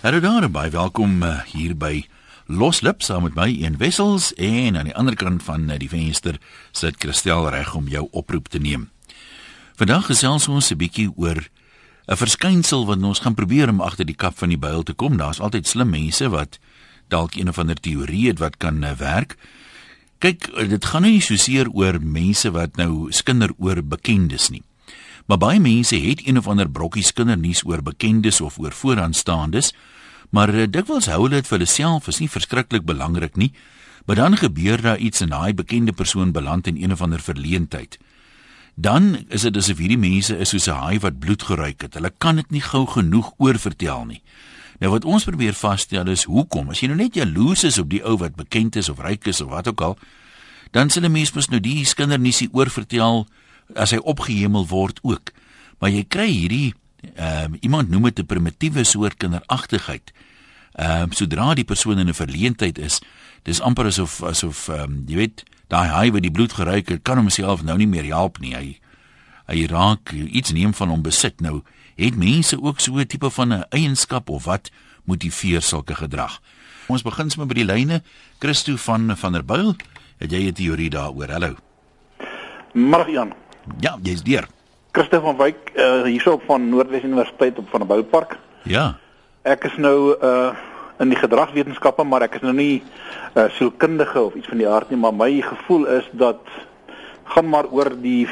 Hallo daar, baie welkom uh, hier by Loslip saam met my een wessels en aan die ander kant van uh, die venster sit Christel reg om jou oproep te neem. Vandag gesels ons 'n bietjie oor 'n verskynsel wat ons gaan probeer om agter die kap van die byl te kom. Daar's altyd slim mense wat dalk een of ander teorie het wat kan uh, werk. Kyk, dit gaan nie so seer oor mense wat nou skinder oor bekendes nie. Maar baie mense het een of ander brokkie kindernuus oor bekendes of oor vooraanstaandes, maar uh, dikwels hou hulle dit vir hulle self, is nie verskriklik belangrik nie. Maar dan gebeur daar iets en daai bekende persoon beland in een of ander verleentheid. Dan is dit asof hierdie mense is soos 'n haai wat bloed geruik het. Hulle kan dit nie gou genoeg oorvertel nie. Nou wat ons probeer vasstel is hoekom? As jy nou net jaloes is op die ou wat bekend is of ryk is of wat ook al, dan sal 'n mens mos nou die kindernuusie oorvertel as hy opgehemel word ook. Maar jy kry hierdie ehm uh, iemand noem dit 'n primitiewe soort kinderagtigheid. Ehm uh, sodra die persoon in 'n verleentheid is, dis amper asof asof ehm um, jy weet, daai haai wat die bloed geruik het, kan homself nou nie meer help nie. Hy hy raak iets neem van hom besit. Nou het mense ook so 'n tipe van 'n eienskap of wat motiveer sulke gedrag. Ons begin sommer by die lyne. Christo van van der Byl, het jy 'n teorie daaroor? Hallo. Môre Jan. Ja, jy's deur. Christof van Wyk uh, hierso van Noordwes Universiteit op van 'n boupark. Ja. Ek is nou uh in die gedragswetenskappe, maar ek is nou nie uh, sielkundige of iets van die aard nie, maar my gevoel is dat gaan maar oor die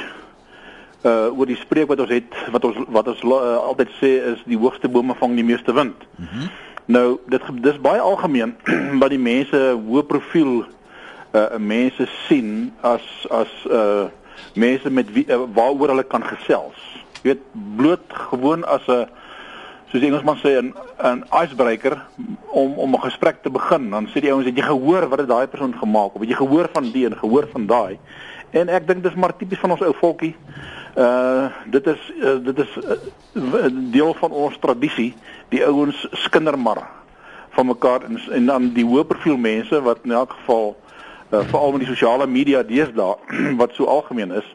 uh oor die spreek wat ons het wat ons wat ons uh, altyd sê is die hoogste bome vang die meeste wind. Mhm. Mm nou dit dis baie algemeen wat die mense hoë profiel uh mense sien as as uh mense met wie uh, waaroor hulle kan gesels. Jy weet bloot gewoon as 'n soos die Engelsman sê 'n 'n icebreaker om om 'n gesprek te begin. Dan sê die ouens het jy gehoor wat het daai persoon gemaak of het jy gehoor van die en gehoor van daai? En ek dink dis maar tipies van ons ou volkie. Uh dit is uh, dit is uh, deel van ons tradisie. Die ouens skinder maar van mekaar en, en dan die hoë profiel mense wat in elk geval uh, veral met die sosiale media deesdae wat so algemeen is,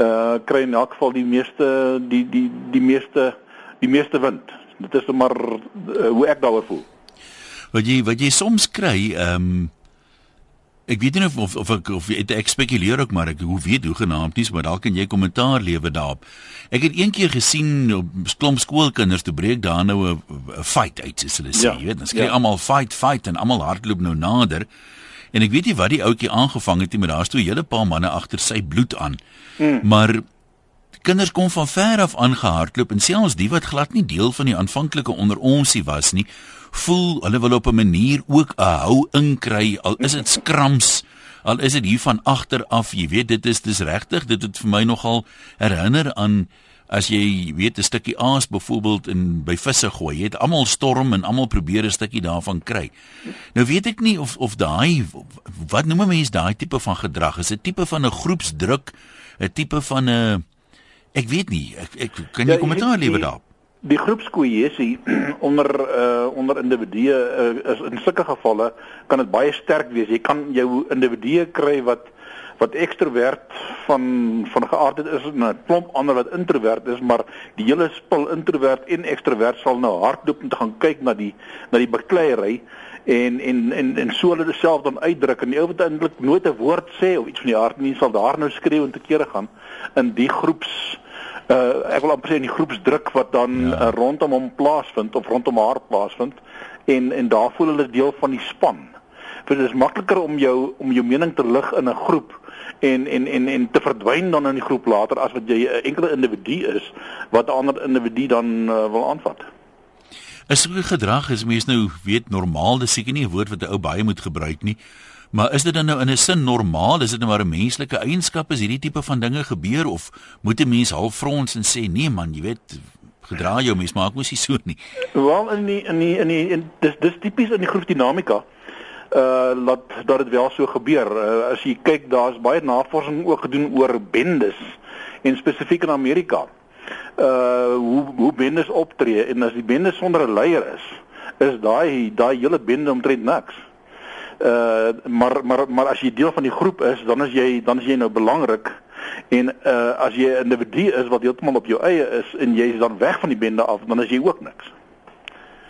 uh kry in elk geval die meeste die die die meeste die meeste wind. Dit is maar uh, hoe ek daaroor voel. Wat jy wat jy soms kry, ehm um, ek weet nie of of of ek of ek, ek spekuleer ook maar ek hoe weet hoe genaamd nie, maar dalk kan jy kommentaar lewe daarop. Ek het een keer gesien op klomp skoolkinders toe breek daar nou 'n fight uit, soos hulle sê, ja, jy weet, dan skree ja. almal fight fight en almal hardloop nou nader. En ek weet nie wat die ouetjie aangevang het nie, maar daar's toe 'n hele paar manne agter sy bloed aan. Mm. Maar kinders kom van ver af aangehardloop en selfs die wat glad nie deel van die aanvanklike onder onsie was nie, voel hulle wil op 'n manier ook 'n hou inkry al is dit skrams al is dit hier van agter af jy weet dit is dis regtig dit het vir my nogal herinner aan as jy weet 'n stukkie aas byvoorbeeld in by visse gooi, jy het almal storm en almal probeer 'n stukkie daarvan kry. Nou weet ek nie of of daai wat noem 'n mens daai tipe van gedrag is 'n tipe van 'n groepsdruk, 'n tipe van 'n ek weet nie, ek ek kan jy ja, kommentaar lewer daarop? Die groepskohesie onder uh onder individue uh, is in sulke gevalle kan dit baie sterk wees. Jy kan jou individue kry wat wat ekstrovert van van geaardheid is en 'n klomp ander wat introvert is, maar die hele spul introvert en ekstrovert sal nou hardloop om te gaan kyk na die na die bekleierery en en en en so hulle self dan uitdruk en die ou wat eintlik nooit 'n woord sê of iets van die hart nie sal daar nou skreeu en te kere gaan in die groeps uh ek wil amper sê in die groepsdruk wat dan ja. uh, rondom hom plaasvind of rondom haar plaasvind en en daar voel hulle deel van die span. Vir dit is makliker om jou om jou mening te lig in 'n groep en en en en te verdwyn dan in die groep later as wat jy 'n enkele individu is wat 'n ander individu dan uh, wil aanvat. Is so gedrag is mens nou weet normaal, dis seker nie 'n woord wat 'n ou baie moet gebruik nie. Maar is dit dan nou in 'n sin normaal? Is dit nou maar 'n menslike eienskap as hierdie tipe van dinge gebeur of moet 'n mens half frons en sê nee man, jy weet gedra jou mens maak mos nie so nie. Wel in die in die in die in, dis dis tipies in die groepdinamika uh laat dat dit wel so gebeur. Uh, as jy kyk, daar's baie navorsing ook gedoen oor bendes en spesifiek in Amerika. Uh hoe hoe bendes optree en as die bende sonder 'n leier is, is daai daai hele bende omtrent niks. Uh maar maar maar as jy deel van die groep is, dan is jy dan is jy nou belangrik. En uh as jy 'n individu is wat heeltemal op jou eie is en jy is dan weg van die bende af, dan is jy ook niks.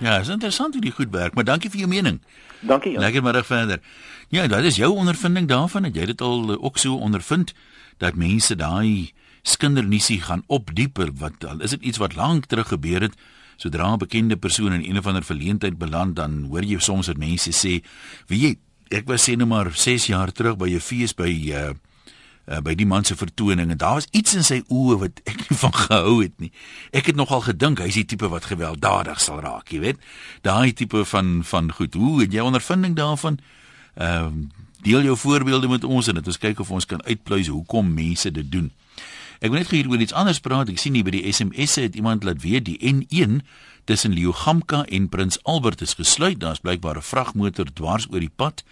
Ja, is interessant hoe die goed werk, maar dankie vir jou mening. Dankie. Jan. Lekker middag verder. Ja, dit is jou ondervinding daarvan dat jy dit al ook so ondervind dat mense daai skindernisie gaan opdieper wat al is dit iets wat lank terug gebeur het sodra 'n bekende persoon in een of ander verleentheid beland dan hoor jy soms dat mense sê wie jy ek was sê nou maar 6 jaar terug by 'n fees by uh, uh by die man se vertoning en daar was iets in sy oë wat ek nie van gehou het nie. Ek het nogal gedink hy's die tipe wat gewelddadig sal raak, jy weet. Daai tipe van van goed. Hoe het jy ondervinding daarvan? Ehm uh, deel jou voorbeelde met ons en dit ons kyk of ons kan uitpluis hoekom mense dit doen. Ek wil net oor iets anders praat. Ek sien hier by die SMS'e het iemand laat weet die N1 tussen Leeugamka en Prins Albert is gesluit. Daar's blykbaar 'n vragmotor dwars oor die pad.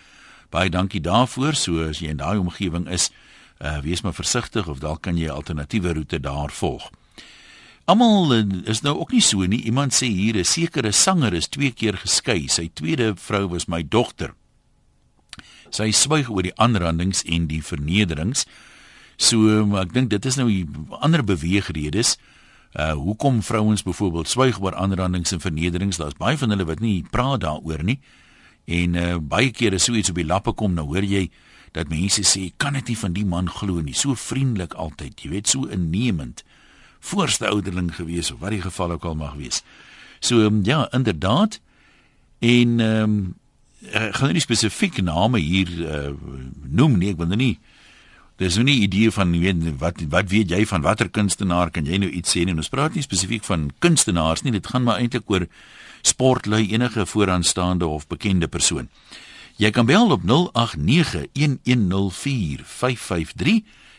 Baie dankie daarvoor. So as jy in daai omgewing is, uh, wees maar versigtig of dalk kan jy 'n alternatiewe roete daar volg. Almal uh, is nou ook nie so nie. Iemand sê hier 'n sekere sanger is twee keer geskei. Sy tweede vrou was my dogter. Sy swyg oor die aanrandings en die vernederings. So ek dink dit is nou ander beweegredes. Uh hoekom vrouens byvoorbeeld swyg oor aanrandings en vernederings? Daar's baie van hulle wat nie praat daaroor nie. En uh baie kere so iets op die lappe kom, nou hoor jy dat mense sê kan dit nie van die man glo nie. So vriendelik altyd, jy weet, so innemend. Voorste ouderling gewees of wat die geval ook al mag wees. So um, ja, inderdaad. En ehm um, ek gaan nie spesifiek name hier uh, noem nie, ek wil nou nie Dis nou nie idee van weet wat wat weet jy van watter kunstenaar kan jy nou iets sê nie. Ons praat nie spesifiek van kunstenaars nie. Dit gaan maar eintlik oor sportlui enige vooraanstaande of bekende persoon. Jy kan bel op 0891104553.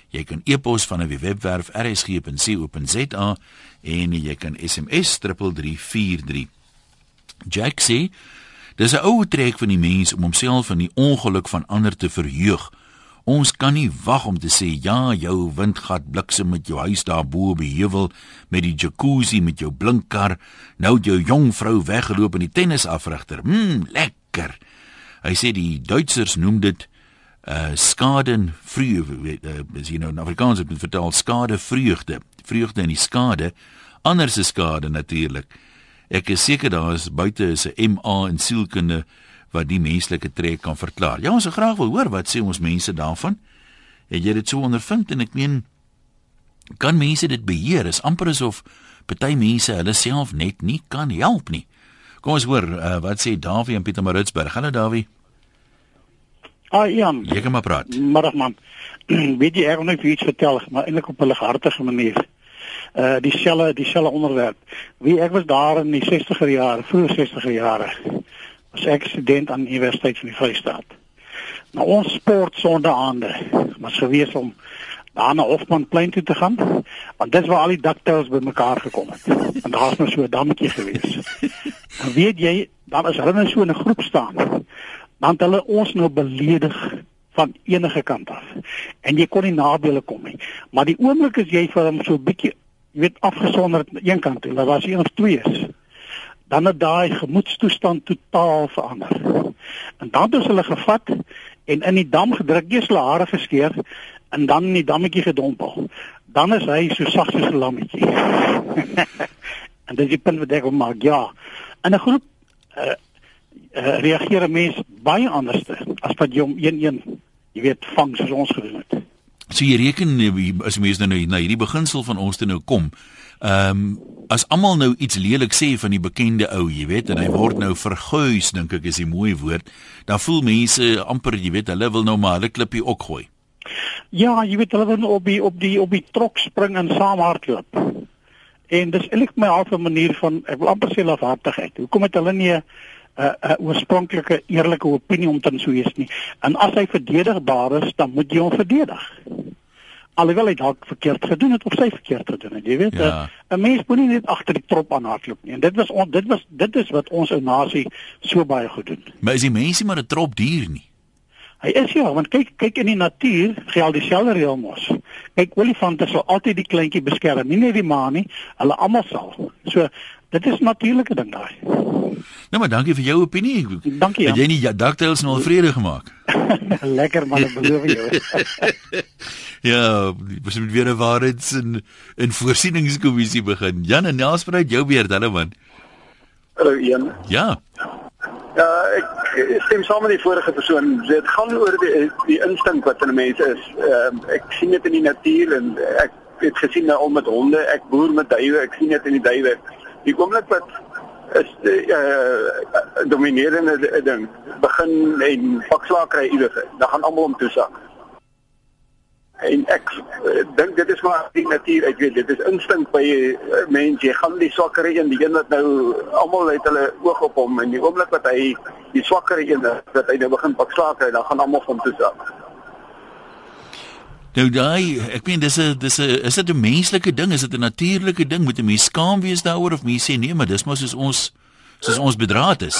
Jy kan e-pos van 'n webwerf rsg.co.za en jy kan SMS 3343. Jack sê Dis 'n ou trek van die mens om homself van die ongeluk van ander te verheug. Ons kan nie wag om te sê ja, jou windgat bliksem met jou huis daar bo op die heuwel met die jacuzzi met jou blinkkar, nou jou jong vrou weggeloop in die tennisafrigter. Mmm, lekker. Hy sê die Duitsers noem dit uh skaden vreugde, uh, as jy nou in Afrikaans het vertel skade vreugde, vreugde in die skade, anders is skade natuurlik. Ek is seker daar is buite is 'n MA in sielkunde wat die menslike trek kan verklaar. Ja, ons sou graag wil hoor wat sê ons mense daarvan. Het jy dit so ondervind en ek meen kan mense dit beheer? Is amper asof party mense hulle self net nie kan help nie. Kom ons hoor uh, wat sê Davie en Pieter Maritzburg. Hallo Davie. Ah, Jan. Jy kan maar praat. Middag man. Weet jy ek wil net iets vertel, maar eintlik op 'n hartige manier. Uh dieselfde dieselfde onderwerp. Wie ek was daar in die 60er jare, vroeë 60er jare as ek student aan die Universiteit van die Vrystaat. Nou ons sport sondaande was gewees om daar na Hofmanplein toe te gaan, want dit waar al die daktyls bymekaar gekom het. En daar's nou so 'n dammetjie gewees. En weet jy, dan as hulle nou so in 'n groep staan, dan het hulle ons nou beledig van enige kant af. En jy kon nie nadele kom nie. Maar die oomblik as jy vir hom so 'n bietjie, jy weet, afgesonder aan een kant toe, daar was een of twee is dan het daai gemoedstoestand totaal verander. En dan het hulle gevat en in die dam gedruk, eers hulle hare geskeur en dan in die dammetjie gedompel. Dan is hy so sag soos 'n lammetjie. en dit is die punt wat ek wil maak. Ja. In 'n groep uh, uh, reageer 'n mens baie anders as wat jy om een een jy weet vang soos ons gedoen het. So jy reken as jy mens nou na hierdie beginsel van ons te nou kom. Ehm um, as almal nou iets lelik sê van die bekende ou, jy weet, en hy word nou verguis, dink ek is 'n mooi woord, dan voel mense amper, jy weet, hulle wil nou maar hulle klippie ook gooi. Ja, jy weet hulle wil op die op die op die trok spring en saam hardloop. En dis eintlik my halfe manier van ek wil amper sê lafhartigheid. Hoekom het hulle nie 'n 'n oorspronklike eerlike opinie omtrent so is nie? En as hy verdedigbaar is, dan moet jy hom verdedig alhoewel hy dalk verkeerd gedoen het of sy verkeerd gedoen het, jy weet, ja. 'n mens moet nie net agter die trop aanhardloop nie. En dit was on, dit was dit is wat ons ou nasie so baie gedoen. Maar is die mense maar 'n trop dier nie? Hy is ja, want kyk kyk in die natuur geld dieselfde reël mos. Kyk olifante sal altyd die kleintjie beskerm, nie net die ma nie, hulle almal sal. So dit is natuurlike ding daai. Nou maar dankie vir jou opinie. Dankie. Het jy nie ja, daktyls nou al vrede gemaak? Lekker man, ek beloof jou. ja, ons moet weer 'n waarheids en en voorsieningskommissie begin. Jan en Nelspruit, jou beurt, hulle man. Hallo Ian. Ja. Ja, ek stem saam met die vorige persoon. Dit gaan oor die die instink wat in 'n mens is. Ehm uh, ek sien dit in die natuur en ek het gesien nou al met honde, ek boer met duwe, ek sien dit in die duwe. Die oomblik wat is die uh, dominerende ding begin en pakslaag kry iewers, dan gaan almal om toesak. En ek uh, dink dit is maar die natuur, ek weet dit is instink by uh, mense. Jy gaan die swakker een, die een wat nou almal het hulle oog op hom en die oomblik wat hy die swakker een dat hy nou begin pakslaag kry, dan gaan almal van toesak. Nou daai, ek meen dis 'n dis 'n is dit 'n menslike ding, is dit 'n natuurlike ding? Moet 'n mens skaam wees daaroor of mens sê nee, maar dis maar soos ons soos ons bedraad is.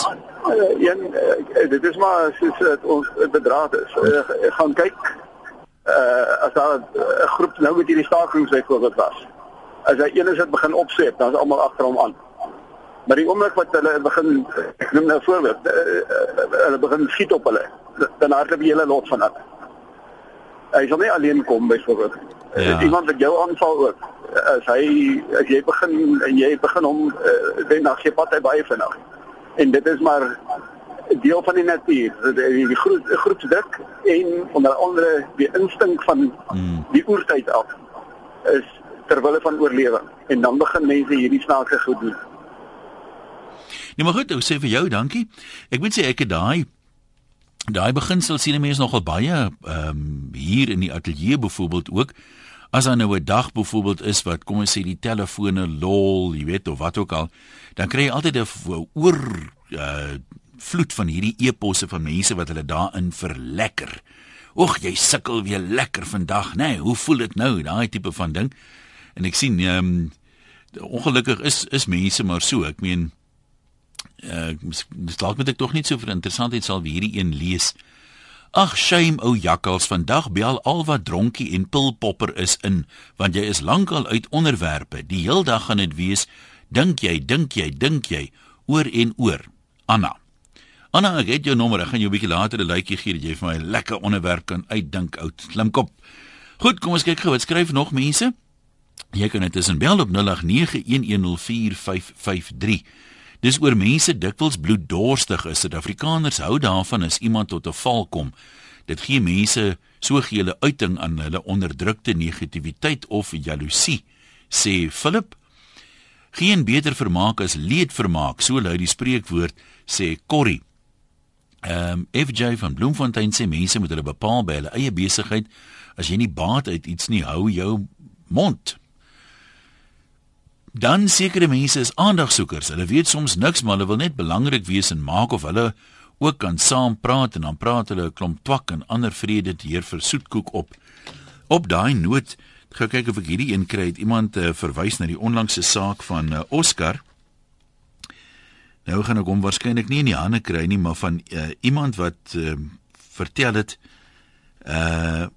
Ja, een dit is maar soos ons bedraad is. Uh, gaan kyk uh as daar 'n groep nou met hierdie stakings byvoorbeeld was. As hy een is wat begin opsweep, dan is almal agter hom aan. Maar die oomblik wat hulle begin ek noem nou 'n voorbeeld, uh, uh, hulle begin skiet op hulle, dan hardloop die hele lot van hulle. Hy sal nie alleen kom byvoorbeeld. Ja. Iemand wat jou aanval ook. As hy as jy begin en jy begin hom uh, dan gee pad hy baie vinnig. En dit is maar deel van die natuur. Die, die groep groepsdik en onder andere die instink van hmm. die oertyd af is ter wille van oorlewing. En dan begin mense hierdie snaakse goed doen. Nee maar goed, ek sê vir jou dankie. Ek moet sê ek het daai daai beginsel sien mense nogal baie ehm um, hier in die ateljee byvoorbeeld ook as daar nou 'n dag byvoorbeeld is wat kom ons sê die telefone lol, jy weet of wat ook al, dan kry jy altyd 'n oor uh vloed van hierdie eposse van mense wat hulle daarin verlekker. Oeg, jy sukkel weer lekker vandag, nê? Nee, hoe voel dit nou? Daai tipe van ding. En ek sien ehm um, ongelukkig is is mense maar so. Ek meen uh dalk moet ek tog net so vir interessantheid sal wie hierdie een lees. Ag shame ou jakkals, vandag bel al wat dronkie en pilpopper is in, want jy is lankal uit onderwerpe. Die heel dag gaan dit wees, dink jy, dink jy, dink jy oor en oor. Anna. Anna, ek het jou nommer, ek gaan jou 'n bietjie later 'n likeie gee dat jy vir my 'n lekker onderwerp kan uitdink, oud slimkop. Goed, kom ons kyk gou wat skryf nog mense. Jy kan dit tussen bel op 0891104553. Dis oor mense dikwels bloeddorstig is. Suid-Afrikaners hou daarvan as iemand tot 'n val kom. Dit gee mense so gele uiting aan hulle onderdrukte negativiteit of jaloesie, sê Philip. Geen beter vermaak as leedvermaak, so lui die spreekwoord, sê Corrie. Ehm um, FJ van Bloemfontein sê mense moet hulle bepaal by hulle eie besigheid. As jy nie baat uit iets nie, hou jou mond. Dan sekere mense is aandagsoekers. Hulle weet soms niks, maar hulle wil net belangrik wees en maak of hulle ook kan saam praat en dan praat hulle 'n klomp twak en ander vrede teer vir soetkoek op. Op daai noot gaan kyk of ek hierdie een kry. Iemand uh, verwys na die onlangse saak van uh, Oscar. Nou gaan ek hom waarskynlik nie in die hande kry nie, maar van uh, iemand wat uh, vertel het uh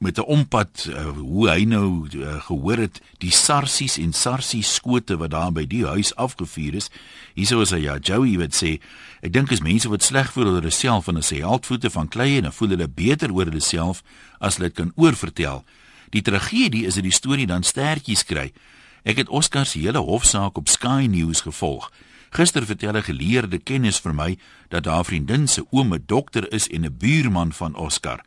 met 'n ompad uh, hoe hy nou uh, gehoor het die sarsies en sarsies skote wat daar by die huis afgevuur is. Hierso is hy ja, Joey wat sê ek dink is mense wat sleg voel oor hulle self en as hy heldvoete van klei en dan voel hulle beter oor hulle self as hulle dit kan oorvertel. Die tragedie is dat die storie dan stertjies kry. Ek het Oscar se hele hofsaak op Sky News gevolg. Gister vertel 'n geleerde kennis vir my dat haar vriendin se oom 'n dokter is en 'n buurman van Oscar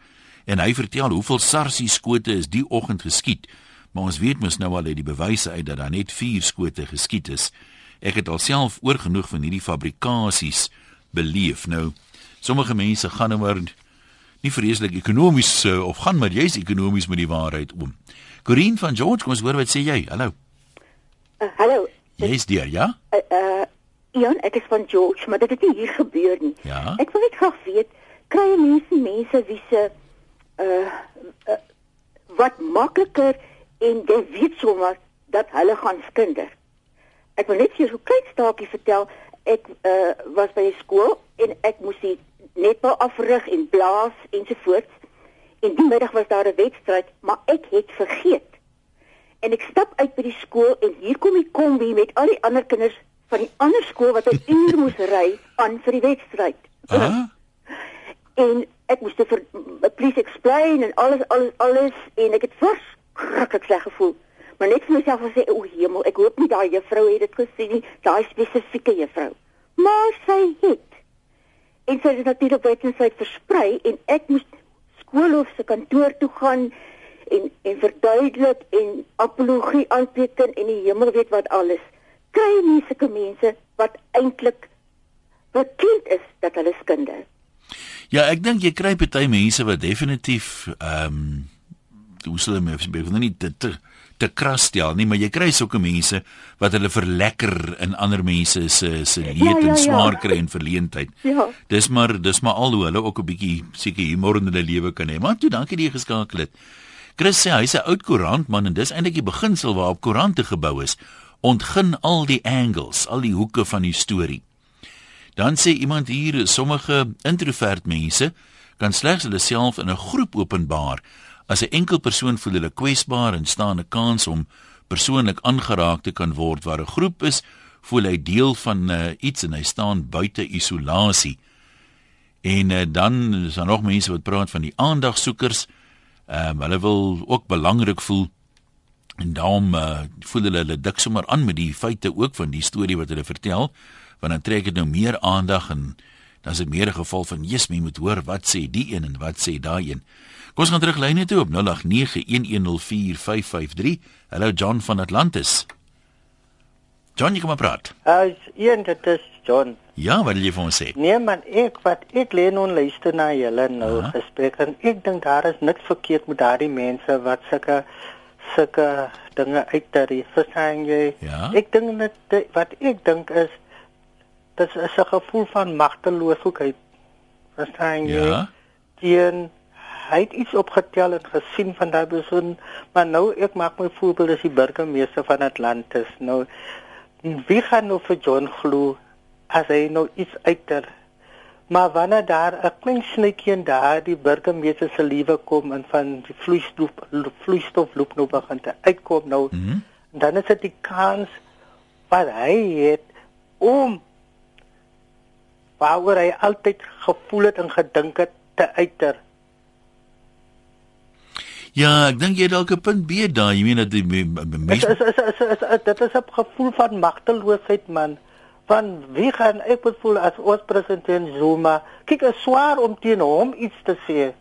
en hy vertel hoeveel sarsie skote is die oggend geskiet. Maar ons weet mos nou al uit die bewyse uit dat daar net 4 skote geskiet is. Ek het alself oorgenoeg van hierdie fabrikasies beleef. Nou, sommige mense gaan nou maar nie vreeslik ekonomies uh, of gaan maar jy's ekonomies met die waarheid om. Corinne van George, kom ons hoor wat sê jy. Hallo. Uh, hallo. Jy's daar, ja? Uh, uh Ja, ek is van George, maar dit het nie hier gebeur nie. Ja? Ek wil net graag weet, kry mense mense wie se uh, uh wat makliker en jy weet sommer dat hulle gaan skinder. Ek wil net vir so 'n klein staakie vertel. Ek uh was by 'n skool en ek moes die netbal afrig en blaas ensovoorts. En die middag was daar 'n wedstryd, maar ek het vergeet. En ek stap uit by die skool en hier kom die kombi met al die ander kinders van die ander skool wat 'n uur moes ry aan vir die wedstryd. Ah? En ek moes vir please explain en alles alles alles en ek het verskriklik sleg gevoel. maar net vir myself gesê o hemel, ek hoop nie daai juffrou het dit gesien nie, daai spesifieke juffrou. Maar sy het. En sy het natuurlik wetenswyd versprei en ek moes skoolhof se kantoor toe gaan en en verduidelik en apologie aanteken en die hemel weet wat alles. Kry nie sulke mense wat eintlik bekend is dat hulle skinde. Ja, ek dink jy kry baie mense wat definitief ehm um, hoe sou hulle mens bedoel nie te te, te kras stel nie, maar jy kry sulke mense wat hulle verlekker in ander mense se se leed ja, ja, en smaak kry ja. en verleentheid. Ja. Dis maar dis maar al hoe hulle ook 'n bietjie seker humor in hulle lewe kan hê. Maar toe dankie dat jy geskakel het. Chris sê hy's 'n oud koerantman en dis eintlik die beginsel waarop koerante gebou is. Ontgin al die angles, al die hoeke van die storie. Dan sê iemand hier sommige introvert mense kan slegs hulle self in 'n groep openbaar as 'n enkel persoon voel hulle kwesbaar en staan 'n kans om persoonlik aangeraak te kan word waar 'n groep is voel hy deel van uh, iets en hy staan buite isolasie. En uh, dan is daar nog mense wat praat van die aandagsoekers. Ehm uh, hulle wil ook belangrik voel en daarom uh, voel hulle hulle dik sommer aan met die feite ook van die storie wat hulle vertel want dan trek dit nou meer aandag en dan is dit meer 'n geval van Jesus, jy moet hoor wat sê die een en wat sê daai een. Kom ons gaan terug lyne toe op 0891104553. Hallo John van Atlantis. John, jy kom maar praat. As een dit is John. Ja, wat wil jy vir ons sê? Nee man, ek wat ek lê nou luister na julle nou Aha. gesprek en ek dink daar is niks verkeerd met daardie mense wat sulke sulke dinge uitdrie. Verstaan jy? Ja. Ek dink net wat ek dink is dit is 'n gevoel van magteloosheid. Verstaan jy? Ja. Teen hy het iets opgetel en gesien van daai persoon, maar nou ek maak my voorbeeld as die burgemeester van Atlantis. Nou wie gaan nou vir John glo as hy nou iets uiter? Maar wanneer daar 'n klein snytjie in daardie burgemeester se lewe kom en van die vloeistof vloeistof loop nou begin te uitkom nou. Mm dan is dit die kans wat hy het om waaroor hy altyd gevoel het en gedink het te uiter. Ja, ek dink jy het dalk 'n punt B daai. Jy meen dat die me- me- Dit mense is, is, is, dit is 'n gevoel van magteloosheid man. Van wie gaan ek voel as ons president Zuma? Kyk, is swaar om teen hom iets te sê.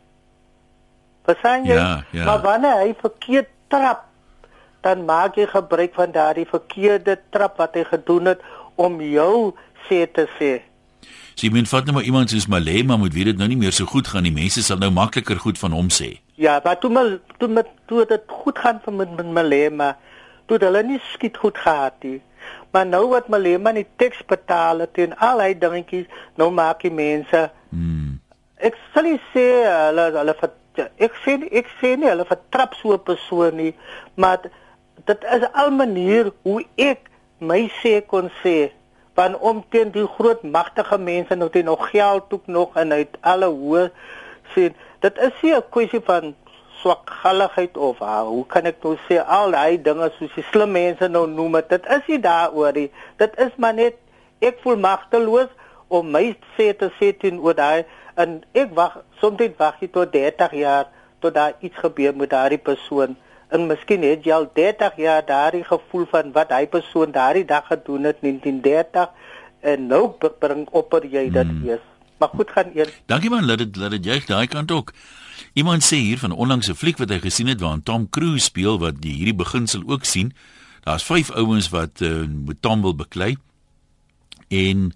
Verstaan jy? Ja, ja. Maar wanneer hy verkeerd trap, dan maak jy gebruik van daardie verkeerde trap wat hy gedoen het om jou sê te sê. sê men vat nou maar iemand soos Malema moet weet dit nou nie meer so goed gaan nie. Mense sal nou makliker goed van hom sê. Ja, maar toe mal toe met toe dit goed gaan vir met, met Malema, toe hulle nie skiet goed gehad nie. Maar nou wat Malema die teks betaal het en al hy dingetjies, nou maak die mense Hmm. ek sal nie sê hulle hulle ek sê nie- ek sê nie hulle vertrap so 'n persoon nie, maar dit is al manier hoe ek my sê kon sê van om teen die groot magtige mense nou teen nog geld toe nog en uit alle hoë sien dit is nie 'n kwessie van swakgalligheid of ah, hoe kan ek nou sê al daai dinge soos die slim mense nou noem het, dit is nie daaroor nie dit is maar net ek voel magteloos om my sê te sê teenoor daai en ek wag soms wag jy tot 30 jaar tot daar iets gebeur met daardie persoon en miskien het jy al 30 jaar daardie gevoel van wat hy persoon daardie dag gedoen het 1930 en nou bring opper jy dit Hmm. eers maar goed gaan eers Dankie man, laat dit laat dit juig daai kant ook. Iemand sê hier van onlangs 'n fliek wat hy gesien het waarin Tom Cruise speel wat die hierdie beginsel ook sien. Daar's vyf ouens wat uh, met Tom wil beklei. En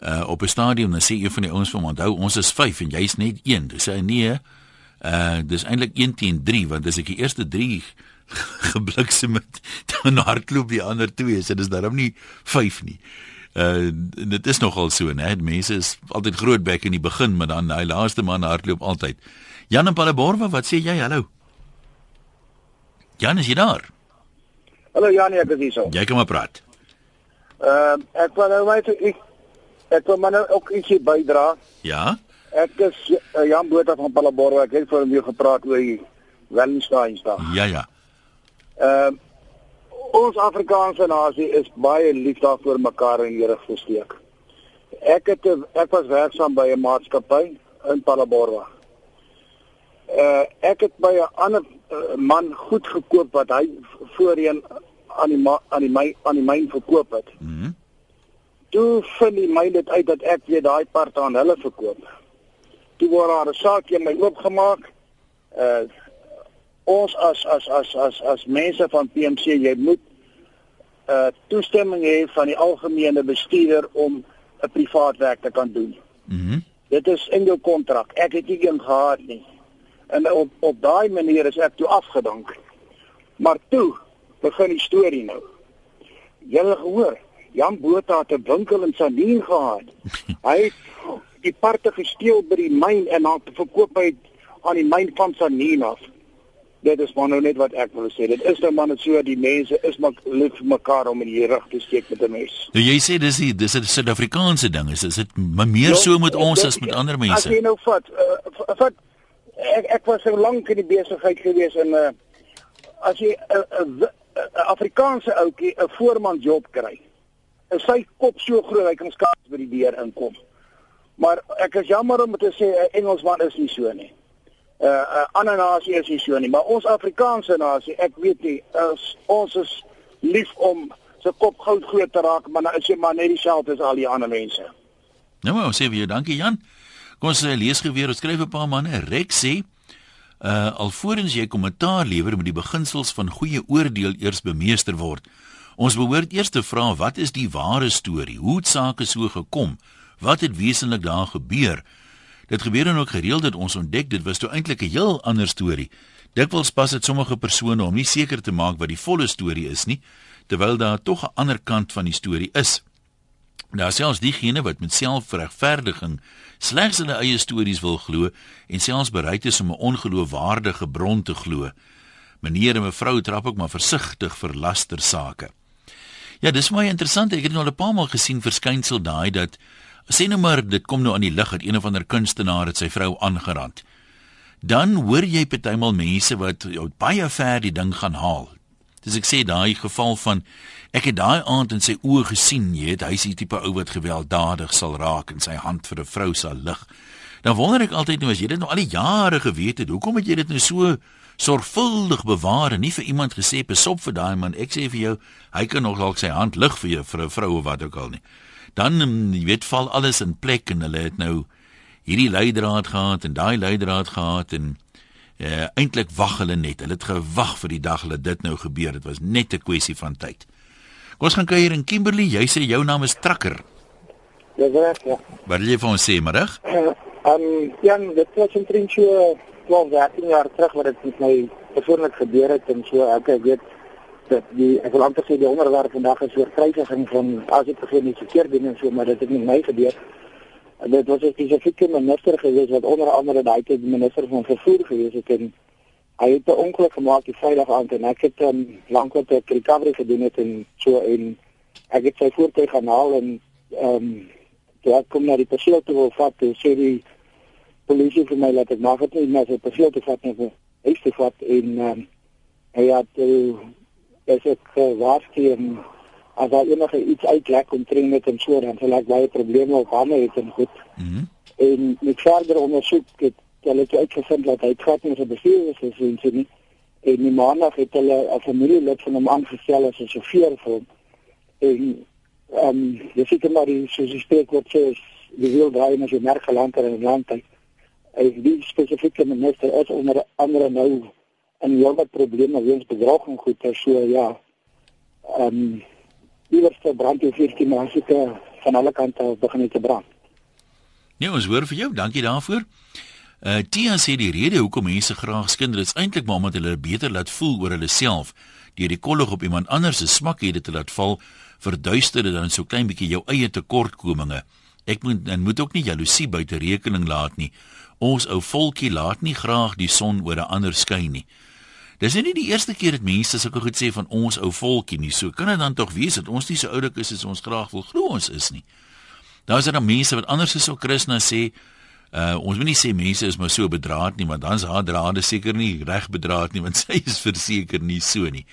uh, op 'n stadium dan sê een van die ouens vir hom, "Onthou, ons is 5 en jy's net 1." Dis hy nee. Uh dis eintlik 1 teen 3 want as ek die eerste 3 gebliksem het, dan hardloop die ander twee. So dis daarom nie 5 nie. Uh dit is nogal so, né? Mense is altyd groot bek in die begin, maar dan hy laaste man hardloop altyd. Jan en Palaborwa, wat sê jy? Hallo. Jan, is jy daar? Hallo Janie, ek is hier so. Jy kan maar praat. Ehm uh, ek wil nou net ek ek wil maar nou ook ietsie bydra. Ja? Ek is uh, Jan Botha van Palaborwa. Ek het voor hom gepraat oor die Wellensteinsdag. Ja, ja. Ehm ons Afrikaanse nasie is baie lief daarvoor mekaar in die rug gesteek. Ek het ek was werksaam by 'n maatskappy in Palaborwa. Uh ek het by 'n ander uh, man goed gekoop wat hy voorheen aan die aan die my aan die myn verkoop het. Mhm. Mm Toe vind die my dit uit dat ek weer daai part aan hulle verkoop. Toe word daar 'n saak in my oopgemaak. Uh ons as as as as as mense van PMC jy moet uh toestemming hê van die algemene bestuurder om 'n privaat werk te kan doen. Mhm. Mm Dit is in jou kontrak. Ek het nie een gehad nie. En op op daai manier is ek toe afgedank. Maar toe begin die storie nou. Julle gehoor, Jan Botha het 'n winkel in Sandien gehad. Hy het die parte gesteel by die myn en dan verkoop hy aan die myn van Sandien af. Dit is maar nou net wat ek wil sê. Dit is nou maar net so die mense is maar lief vir mekaar om in die rug te steek met 'n mes. Nou jy sê dis die dis 'n Suid-Afrikaanse ding. Is dit meer so met ons as met ander As mense? jy nou vat, uh, vat ek ek was so lank in die besigheid gewees en uh, as jy 'n uh, uh, uh, Afrikaanse ouetjie 'n voorman job kry. En sy kop so groot hy kan skaars by die deur inkom. Maar ek is jammer om te sê 'n Engelsman is nie so nie. 'n uh, 'n ander nasie is nie so nie, maar ons Afrikaanse nasie, ek weet nie, is, ons is lief om se kop goud groot te raak, maar nou is jy maar net dieselfde as al die ander mense. Nou ons sê vir jou dankie Jan. Kom ons uh, lees geweer, ons skryf 'n paar manne. Rex sê uh alvorens jy kommentaar lewer moet die beginsels van goeie oordeel eers bemeester word. Ons behoort eers te vra wat is die ware storie? Hoe het sake so gekom? Wat het wesenlik daar gebeur? Dit gebeur dan ook gereeld dat ons ontdek dit was toe eintlik 'n heel ander storie. Dikwels pas dit sommige persone om nie seker te maak wat die volle storie is nie, terwyl daar tog 'n ander kant van die storie is. Daar selfs diegene wat met selfregverdiging slegs hulle eie stories wil glo en selfs bereid is om 'n ongeloofwaardige bron te glo. Meneer en mevrou trap ook maar versigtig vir lastersake. Ja, dis baie interessant. Ek het nou al 'n paar maal gesien verskynsel daai dat sê nou maar dit kom nou aan die lig dat een of ander kunstenaar het sy vrou aangerand. Dan hoor jy partymal mense wat baie ver die ding gaan haal. Dis ek sê daai geval van ek het daai aand in sy oë gesien, jy weet, hy's die tipe ou wat gewelddadig sal raak en sy hand vir 'n vrou sal lig. Dan wonder ek altyd nou as jy dit nou al die jare geweet het, hoekom het jy dit nou so sorgvuldig bewaar en nie vir iemand gesê besop vir daai man. Ek sê vir jou, hy kan nog dalk sy hand lig vir jou vir 'n vrou of wat ook al nie. Dan mm, jy weet val alles in plek en hulle het nou hierdie leidraad gehad en daai leidraad gehad en uh, eintlik wag hulle net. Hulle het gewag vir die dag hulle dit nou gebeur. Dit was net 'n kwessie van tyd. Kom ons gaan kuier in Kimberley. Jy sê jou naam is Trakker. Dis reg, ja. Wat wil jy vir ons sê, middag? Ehm um, Jan, dit was omtrent so 12, 13 jaar terug wat dit met my persoonlik gebeur het en so ek ek weet dat die ek wil amper sê die onderwerp vandag is oor kruisiging van as ek begin nie verkeerd doen en so maar dit het met my gebeur. Dit was 'n spesifieke minister gewees wat onder andere daai tyd minister van vervoer gewees het en hy het 'n ongeluk gemaak die Vrydag aand en ek het um, lankal 'n recovery gedoen het en so en ek het sy voertuig gaan haal en ehm um, toe ek kom na die perseel toe wil vat en sê die polisie vir my laat ek mag dit nie maar sy perseel te vat nie huis te vat en um, hy het uh, as ek uh, waarsku en as daar enige iets uitlek omtrent met hom so dan sal ek baie probleme op hande het en goed. Mhm. Mm en met verder ondersoek het hulle het uitgevind dat hy gat in sy bestuur is en sê nie. En die maandag het hulle 'n familielid van hom aangestel as 'n sjofeur vir hom. En ehm um, jy sien maar die soos die spreekwoord sê die wiel draai en as jy merk geland in 'n land hy hy die spesifieke minister is onder andere nou in heelwat probleme weens bedrog en goed en so ja. Ehm um, iewers te brand en 14 maande van alle kante begin te brand Nee, ons hoor vir jou. Dankie daarvoor. Uh Tia sê die rede hoekom mense graag skinder is eintlik maar omdat hulle beter laat voel oor hulle self deur die kollig op iemand anders se smakhede te laat val verduister dit dan so klein bietjie jou eie tekortkominge. Ek moet en moet ook nie jaloesie buite rekening laat nie. Ons ou volkie laat nie graag die son oor 'n ander skyn nie. Dis nie die eerste keer dat mense sulke goed sê van ons ou volkie nie. So kan dit dan tog wees dat ons nie so oulik is as ons graag wil glo ons is nie. Daar is dan mense wat anders is so Christus sê, uh ons moet nie sê mense is maar so bedraad nie, want dan's haar drade seker nie reg bedraad nie, want sy is verseker nie so nie.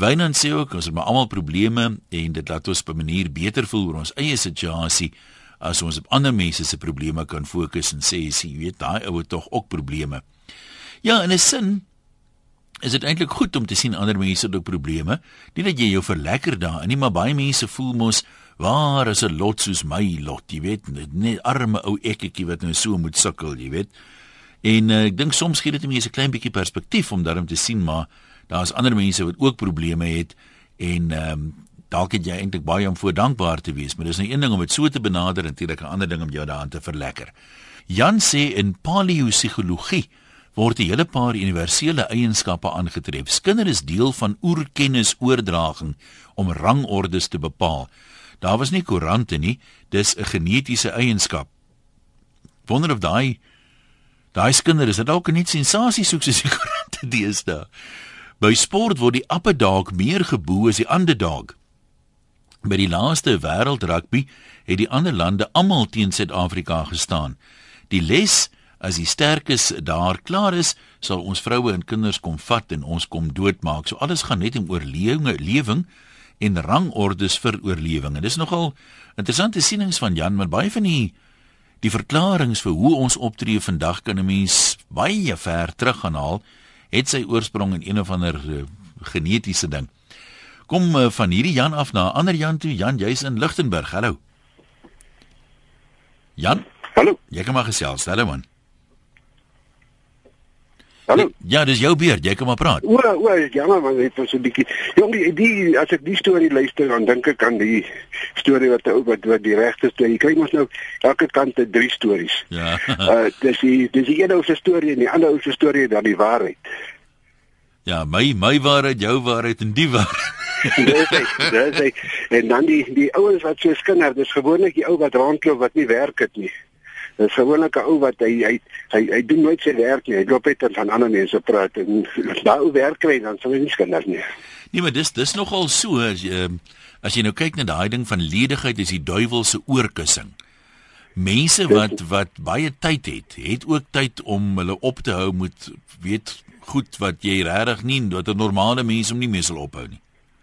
Wynand sê ook ons het maar almal probleme en dit laat ons op 'n manier beter voel oor ons eie situasie as ons op ander mense se probleme kan fokus en sê jy weet daai ou het tog ook probleme. Ja, in 'n sin is dit eintlik goed om te sien ander mense het ook probleme. Nie dat jy jou verlekker daarin nie, maar baie mense voel mos waar is 'n lot soos my lot, jy weet, net arme ou ekkie wat nou so moet sukkel, jy weet. En uh, ek dink soms gee dit mense 'n klein bietjie perspektief om daarom te sien maar daar's ander mense wat ook probleme het en ehm um, dalk het jy eintlik baie om voor dankbaar te wees, maar dis nou een ding om dit so te benader en natuurlik 'n ander ding om jou daaraan te verlekker. Jan sê in paleopsigologie word 'n hele paar universele eienskappe aangetref. Skinder is deel van oerkennisoordraging om rangordes te bepaal. Daar was nie koerante nie, dis 'n genetiese eienskap. Wonder of daai daai skinder is dit dalk net sensasie soek soos die koerante deesdae. By sport word die upper dog meer gebo as die underdog. By die laaste wêreld rugby het die ander lande almal teen Suid-Afrika gestaan. Die les as die sterkes daar klaar is, sal ons vroue en kinders kom vat en ons kom doodmaak. So alles gaan net om oorlewing, lewing en rangordes vir oorlewing. En dis nogal interessante sienings van Jan, maar baie van die die verklaringe vir hoe ons optree vandag kan 'n mens baie ver terug gaan haal, het sy oorsprong in een of ander uh, genetiese ding. Kom uh, van hierdie Jan af na ander Jan toe. Jan, jy's in Lichtenburg. Hallo. Jan? Hallo. Jy kan maar gesels. Hallo man. Hallo. Ja, dis jou beurt. Jy kan maar praat. O, o, jammer man, dit was 'n bietjie. Jong, die, as ek die storie luister, dan dink ek aan die storie wat ou wat wat die regte storie. Jy kry mos nou elke kant te drie stories. Ja. uh dis die dis die een ou se storie en die ander ou se storie dan die waarheid. Ja, my my waarheid, jou waarheid en die waarheid. dis hy, dis hy. En dan die die ouens wat so skinder, dis gewoonlik die ou wat rondloop wat nie werk het nie. Dis gewoonlik 'n ou wat hy hy hy hy doen nooit sy werk nie. Hy loop net en van ander mense praat en daai werk kry dan sal hy nie skinder nie. Nee, maar dis dis nogal so as jy ehm, as jy nou kyk na daai ding van ledigheid is die duiwel se oorkussing. Mense wat wat baie tyd het, het ook tyd om hulle op te hou met weet goed wat jy regtig nie wat 'n normale mens om nie mee sal ophou nie.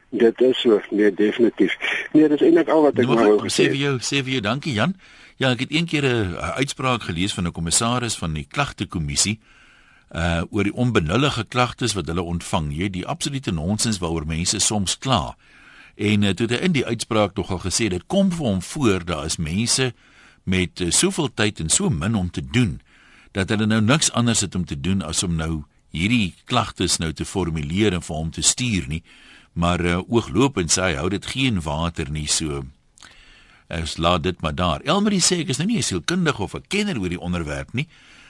Dit is so, nee definitief. Nee, dis eintlik al wat ek nou wou gesê. sê vir jou, sê vir jou dankie Jan. Ja, ek het een keer 'n 'n uitspraak gelees van 'n kommissaris van die klagtekommissie uh oor die onbenullige klagtes wat hulle ontvang. Jy die absolute nonsens waaroor mense soms kla. En uh, toe het hy in die uitspraak nogal gesê dit kom vir hom voor daar is mense met uh, soveel tyd en so min om te doen dat hulle nou niks anders het om te doen as om nou hierdie klagtes nou te formuleer en vir hom te stuur nie. Maar uh, ooglopend sê hy hou dit geen water nie so Ons laat dit maar daar. Elmarie sê ek is nou nie 'n sielkundige of 'n kenner oor die onderwerp nie,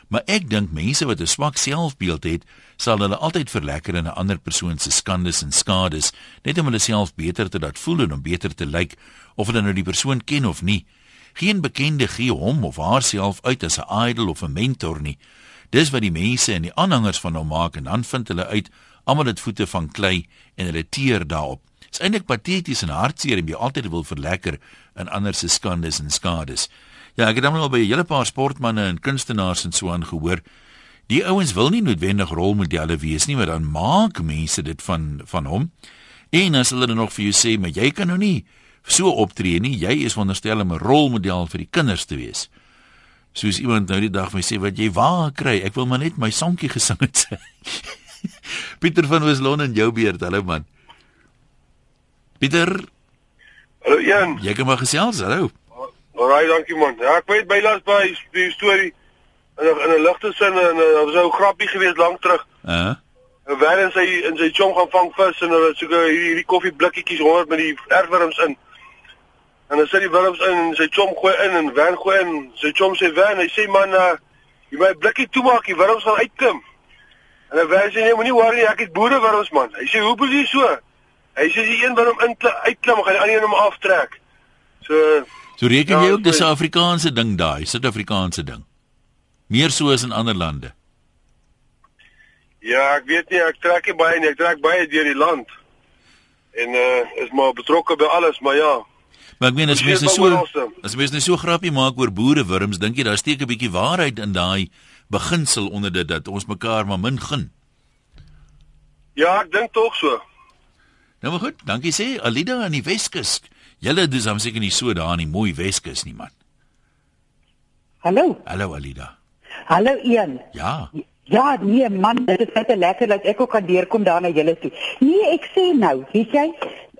maar ek dink mense wat 'n swak selfbeeld het, sal hulle altyd verlekker in 'n ander persoon se skandes en skades, net om hulle self beter te laat voel en om beter te lyk of hulle nou die persoon ken of nie. Geen bekende gee hom of haarself uit as 'n idol of 'n mentor nie. Dis wat die mense en die aanhangers van hom maak en dan vind hulle uit almal het voete van klei en hulle teer daarop. Dit is eintlik pateties en hartseer om jy altyd wil verlekker in ander se skandes en skades. Ja, ek het dan al by 'n hele paar sportmense en kunstenaars en so aan gehoor. Die ouens wil nie noodwendig rolmodelle wees nie, maar dan maak mense dit van van hom. En as hulle dan nog vir jou sê, "Maar jy kan nou nie so optree nie. Jy is veronderstel om 'n rolmodel vir die kinders te wees." Soos iemand nou die dag my sê, "Wat jy waar kry? Ek wil maar net my sonkie gesing het." sê." Pieter van Weslon en jou beurt, hallo man. Pieter, Hallo Jan. jy kan maar gesels, hallo. Alraai, dankie man. Ja, ek weet bylas by die storie in 'n in 'n ligte sin en daar was 'n grappie geweest lank terug. Uh. En waar in sy in sy chom gaan vang vis en hulle soek hierdie hierdie koffieblikkies honderd met die erfwurms in. En dan sit die wurms in en sy chom gooi in en wen gooi in. Sy chom sê wen, hy sê man, uh, jy my blikkie toemaak, die wurms gaan uitklim. En dan wen sê nee, moenie worry, ek het boere wurms man. Hy sê hoe jy so? Hy sê die een wurm in uitklim, gaan die ander een hom aftrek. So So reken Ja, jy ook dis 'n. Afrikaanse ding daai, Suid-Afrikaanse ding. Meer so as in ander lande. Ja, ek weet nie, ek trek nie baie nie, ek trek baie deur die land. En uh is maar betrokke by alles, maar ja. Maar ek meen as mense wel so as mense net so grappie maak oor boerewurms, dink jy daar steek 'n bietjie waarheid in daai beginsel onder dit dat ons mekaar maar min gun. Ja, ek dink tog so. Nou maar goed, dankie sê Alida aan die Weskus. Julle dis hom seker nie so daar in die mooi Weskus nie man. Hallo. Hallo Alida. Hallo Ian. Ja. Ja, nee man, dit is net lekker dat ek ook kan deurkom daar na julle toe. Nee, ek sê nou, weet jy,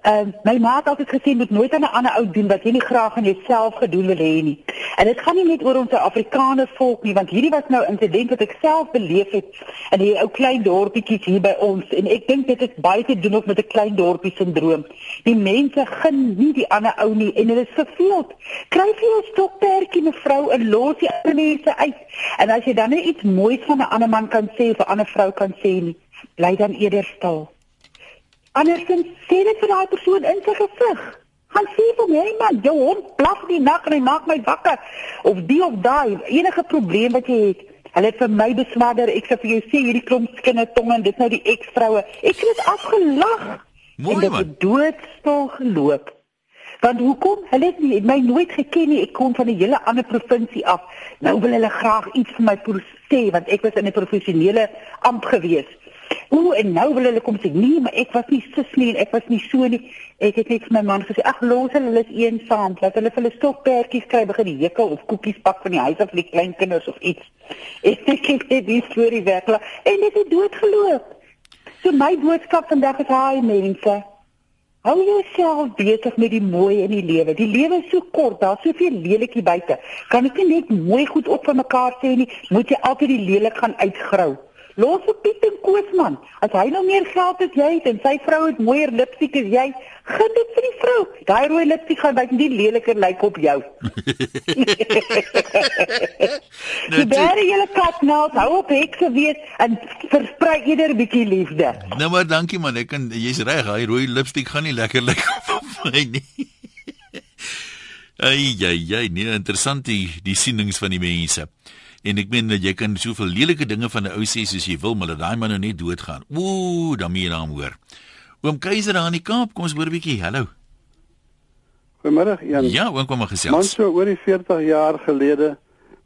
Ehm uh, my ma het altyd gesê moet nooit aan 'n ander ou doen wat jy nie graag aan jouself gedoen wil hê nie. En dit gaan nie net oor ons Afrikaner volk nie, want hierdie was nou 'n insident wat ek self beleef het in hierdie ou klein dorpietjies hier by ons en ek dink dit het baie te doen ook met 'n klein dorpie sindroom. Die mense gun nie die ander ou nie en hulle is verveeld. Kry vir jou stokperdjie mevrou en los die ander mense uit. En as jy dan net iets moois van 'n ander man kan sê of 'n ander vrou kan sê nie, bly dan eerder stil. Andersins sê dit vir daai persoon in sy gesig. Gaan sê vir my man, jou hond blaf die nag en hy maak my wakker of die of daai enige probleem wat jy het. Hulle het vir my beswaarder. Ek sê vir jou sê hierdie klomp kindertonge en dit nou die eksvroue. Ek het afgelag. Mooi man. Dit doodstil geloop. Want hoekom? Hulle het nie, my nooit geken nie. Ek kom van 'n hele ander provinsie af. Nou wil hulle graag iets vir my sê want ek was in 'n professionele amp gewees. Ooh, en nou wil hulle kom sê nee, maar ek was nie sis nie en ek was nie so nie. Ek het net vir my man gesê, ag los hulle, hulle is eensaam, laat hulle vir hulle stokperdjies kry begin hekke of koekies pak van die huis af vir die klein kinders of iets. Ek het net die storie werklik en dit het doodgeloop. So my boodskap vandag is haai mense. Hou jouself besig met die mooi in die lewe. Die lewe is so kort, daar's soveel lelikie buite. Kan ek net mooi goed op vir mekaar sê nie, moet jy altyd die lelik gaan uitgrou. Los op Piet en Koosman. As hy nou meer geld het jy het en sy vrou het mooier lipstik as jy, gee dit vir die vrou. Daai rooi lipstik gaan baie nie leliker lyk op jou. nou, Daar jy lê kat nou, hou op hekse weet en versprei eerder 'n bietjie liefde. Nou maar dankie man, ek kan jy's reg, daai rooi lipstik gaan nie lekker lyk op my nie. Ai ja ja, nee, interessant die die sienings van die mense. En ek meen jy kan soveel lelike dinge van 'n ou sê soos jy wil, maar dat daai man nou net doodgaan. Ooh, dan moet jy hom hoor. Oom Keiser daar in die Kaap, kom ons hoor 'n bietjie. Hallo. Goeiemôre, Jan. Ja, oom kom maar gesels. Man so oor die 40 jaar gelede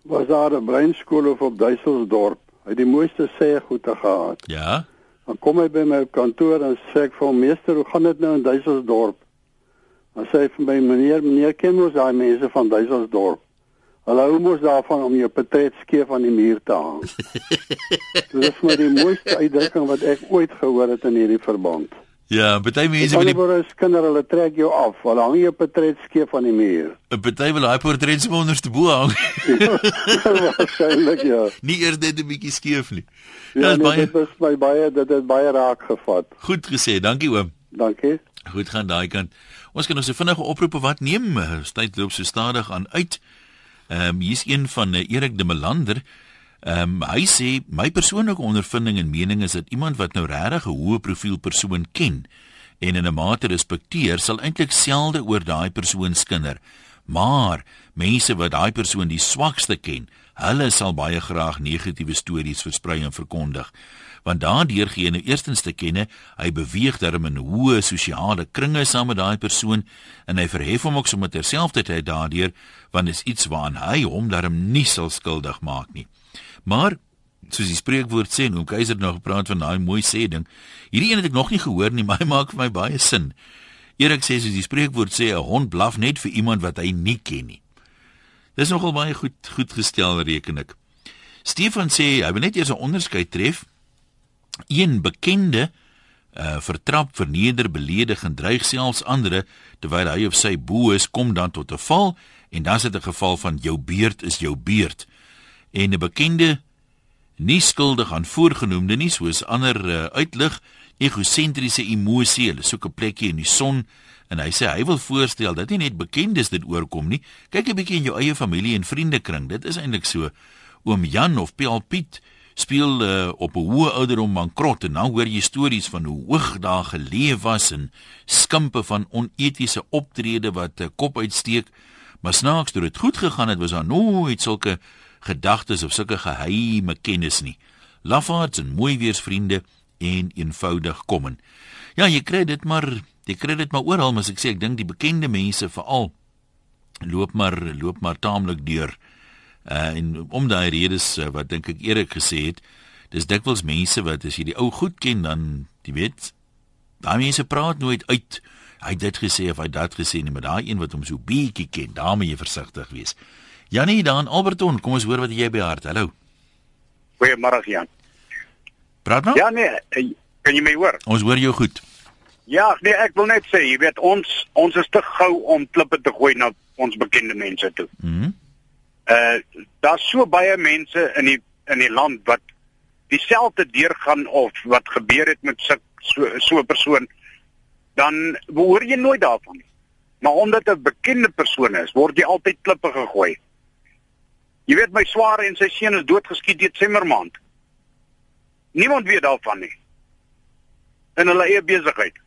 was daar 'n breinskool op Duiselsdorp. Hy het die mooiste sê goede gehad. Ja. Dan kom hy by my kantoor en sê ek vir hom, "Meester, hoe gaan dit nou in Duiselsdorp?" Dan sê hy vir my, "Meneer, meneer ken mos daai mense van Duiselsdorp." Hulle hou mos daarvan om jou portret skeef aan die muur te hang. Dit is maar die mooiste uitdrukking wat ek ooit gehoor het in hierdie verband. Ja, baie mense met die Hulle kinders hulle trek jou af, hulle hang jou portret skeef aan die muur. 'n Party wil daai portret se onderste bo hang. Waarskynlik ja. Nie eers net 'n bietjie skeef nie. Ja, nee, baie... dit is my baie dit het baie raak gevat. Goed gesê, dankie oom. Dankie. Goed gaan daai kant. Ons kan ons nou vinnige oproepe wat neem. Tyd loop so stadig aan uit. Ehm um, hier's een van uh, Erik de Melander. Ehm um, hy sê my persoonlike ondervinding en mening is dat iemand wat nou regtig 'n hoë profiel persoon ken en in 'n mate respekteer, sal eintlik selde oor daai persoon skinder. Maar mense wat daai persoon die swakste ken, hulle sal baie graag negatiewe stories versprei en verkondig want daardeur gee hy nou eerstens te kenne hy beweeg darm in hoë sosiale kringe saam met daai persoon en hy verhef hom ook sommer terselfdertyd daardeur want is iets waaraan hy hom darm nie sal skuldig maak nie. Maar soos die spreekwoord sê hoe keiser nou gepraat van daai mooi sê ding hierdie een het ek nog nie gehoor nie maar hy maak vir my baie sin. Erik sê soos die spreekwoord sê 'n hond blaf net vir iemand wat hy nie ken nie. Dis nogal baie goed goed gestel reken ek. Stefan sê hy wil net eers 'n onderskeid tref een bekende uh vertrap, verneder, beledig en dreig selfs ander terwyl hy of sy bo is kom dan tot 'n val en dan is dit 'n geval van jou beurt is jou beurt. En 'n bekende nie skuldig aan voorgenoemde nie soos ander uh, uitlig egosentriese emosie, hulle soek 'n plekjie in die son en hy sê hy wil voorstel dat nie net bekendes dit oorkom nie. Kyk 'n bietjie in jou eie familie en vriendekring. Dit is eintlik so. Oom Jan of Piel Piet speel uh, op 'n hoë ouderdom bankrot en dan hoor jy stories van hoe hoog daar geleef was en skimpe van onetiese optrede wat 'n uh, kop uitsteek. Maar snaaks toe dit goed gegaan het was daar nooit sulke gedagtes of sulke geheime kennis nie. Lafaards en mooi weersvriende en eenvoudig kom en ja jy kry dit maar jy kry dit maar oral maar as ek sê ek dink die bekende mense veral loop maar loop maar taamlik deur Uh en om daai redes uh, wat dink ek Erik gesê het, dis dikwels mense wat as jy die ou goed ken dan jy weet, daai mense praat nooit uit. Hy het dit gesê of hy dat gesê nie, maar daai een wat hom so bietjie ken, daar moet jy versigtig wees. Janie dan Alberton, kom ons hoor wat jy by hart. Hallo. Goeiemôre Jan. Praat nou. Ja nee, eh, kan jy my hoor? Ons hoor jou goed. Ja, nee, ek wil net sê, jy weet ons ons is te gou om klippe te gooi na ons bekende mense toe. Mhm. Mm uh daar's so baie mense in die in die land wat dieselfde deurgaan of wat gebeur het met so so 'n persoon dan hoor jy nooit daarvan nie. Maar omdat 'n bekende persoon is, word jy altyd klippe gegooi. Jy weet my swaar en sy seun is doodgeskiet Desember maand. Niemand weet daarvan nie. In hulle eie besigheid.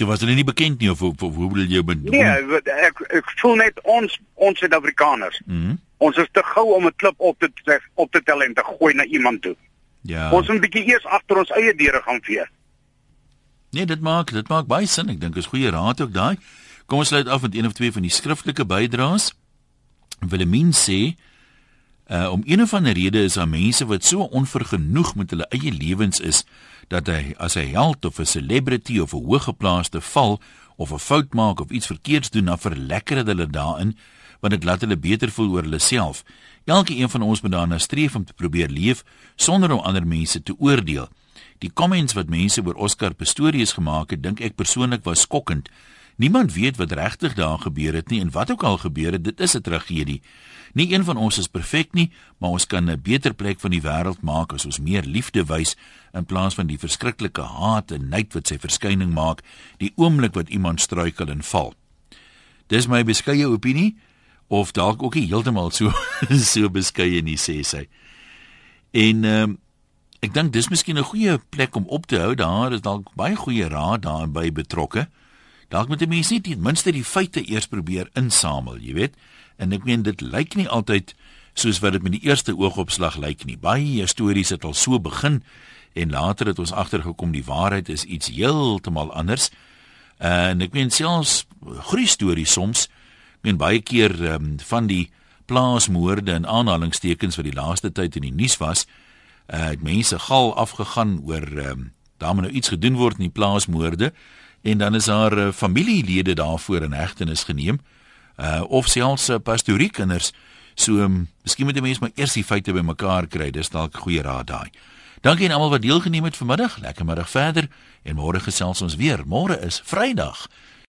Jy was hulle nie bekend nie of of, of hoe wil jy ben? Nee, ek ek voel net ons ons Suid-Afrikaners. Mm ons is te gou om 'n klip op te op te tel en te gooi na iemand toe. Ja. Ons moet 'n bietjie eers agter ons eie deure gaan vee. Nee, dit maak dit maak baie sin. Ek dink is goeie raad ook daai. Kom ons sluit af met een of twee van die skriftelike bydraes. Willemien sê uh om een of ander rede is daar mense wat so onvergenoeg met hulle eie lewens is dat hy as 'n held of 'n celebrity of 'n hoëgeplaaste val of 'n fout maak of iets verkeerds doen, dan verlekker hulle daarin want dit laat hulle beter voel oor hulle self. Elke een van ons moet daarna streef om te probeer leef sonder om ander mense te oordeel. Die comments wat mense oor Oscar Pistorius gemaak het, dink ek persoonlik was skokkend. Niemand weet wat regtig daar gebeur het nie en wat ook al gebeur het, dit is 'n tragedie. Nie een van ons is perfek nie, maar ons kan 'n beter plek van die wêreld maak as ons meer liefde wys in plaas van die verskriklike haat en nait wat sy verskyning maak die oomblik wat iemand struikel en val. Dis my beskeie opinie of dalk ook nie heeltemal so so beskeie nie sê sy. En ehm um, ek dink dis miskien 'n goeie plek om op te hou. Daar is dalk baie goeie raad daarby betrokke. Dalk moet 'n mens net ten minste die feite eers probeer insamel, jy weet. En ek meen dit lyk nie altyd soos wat dit met die eerste oogopslag lyk nie. Baie stories het al so begin en later het ons agtergekom die waarheid is iets heeltemal anders. En ek meen selfs groei stories soms men baie keer um, van die plaasmoorde en aanhalingstekens wat die laaste tyd in die nuus was, uh, mense gal afgegaan oor um, daar moet nou iets gedoen word in die plaasmoorde en dan is daar uh, familielede daarvoor in hegtenis geneem uh, of selfs uh, pastoriekinders so um, miskien moet die mense maar eers die feite bymekaar kry. Dis dalk goeie raad daai. Dankie aan almal wat deelgeneem het vanmiddag. Lekker middag verder. En môre gesels ons weer. Môre is Vrydag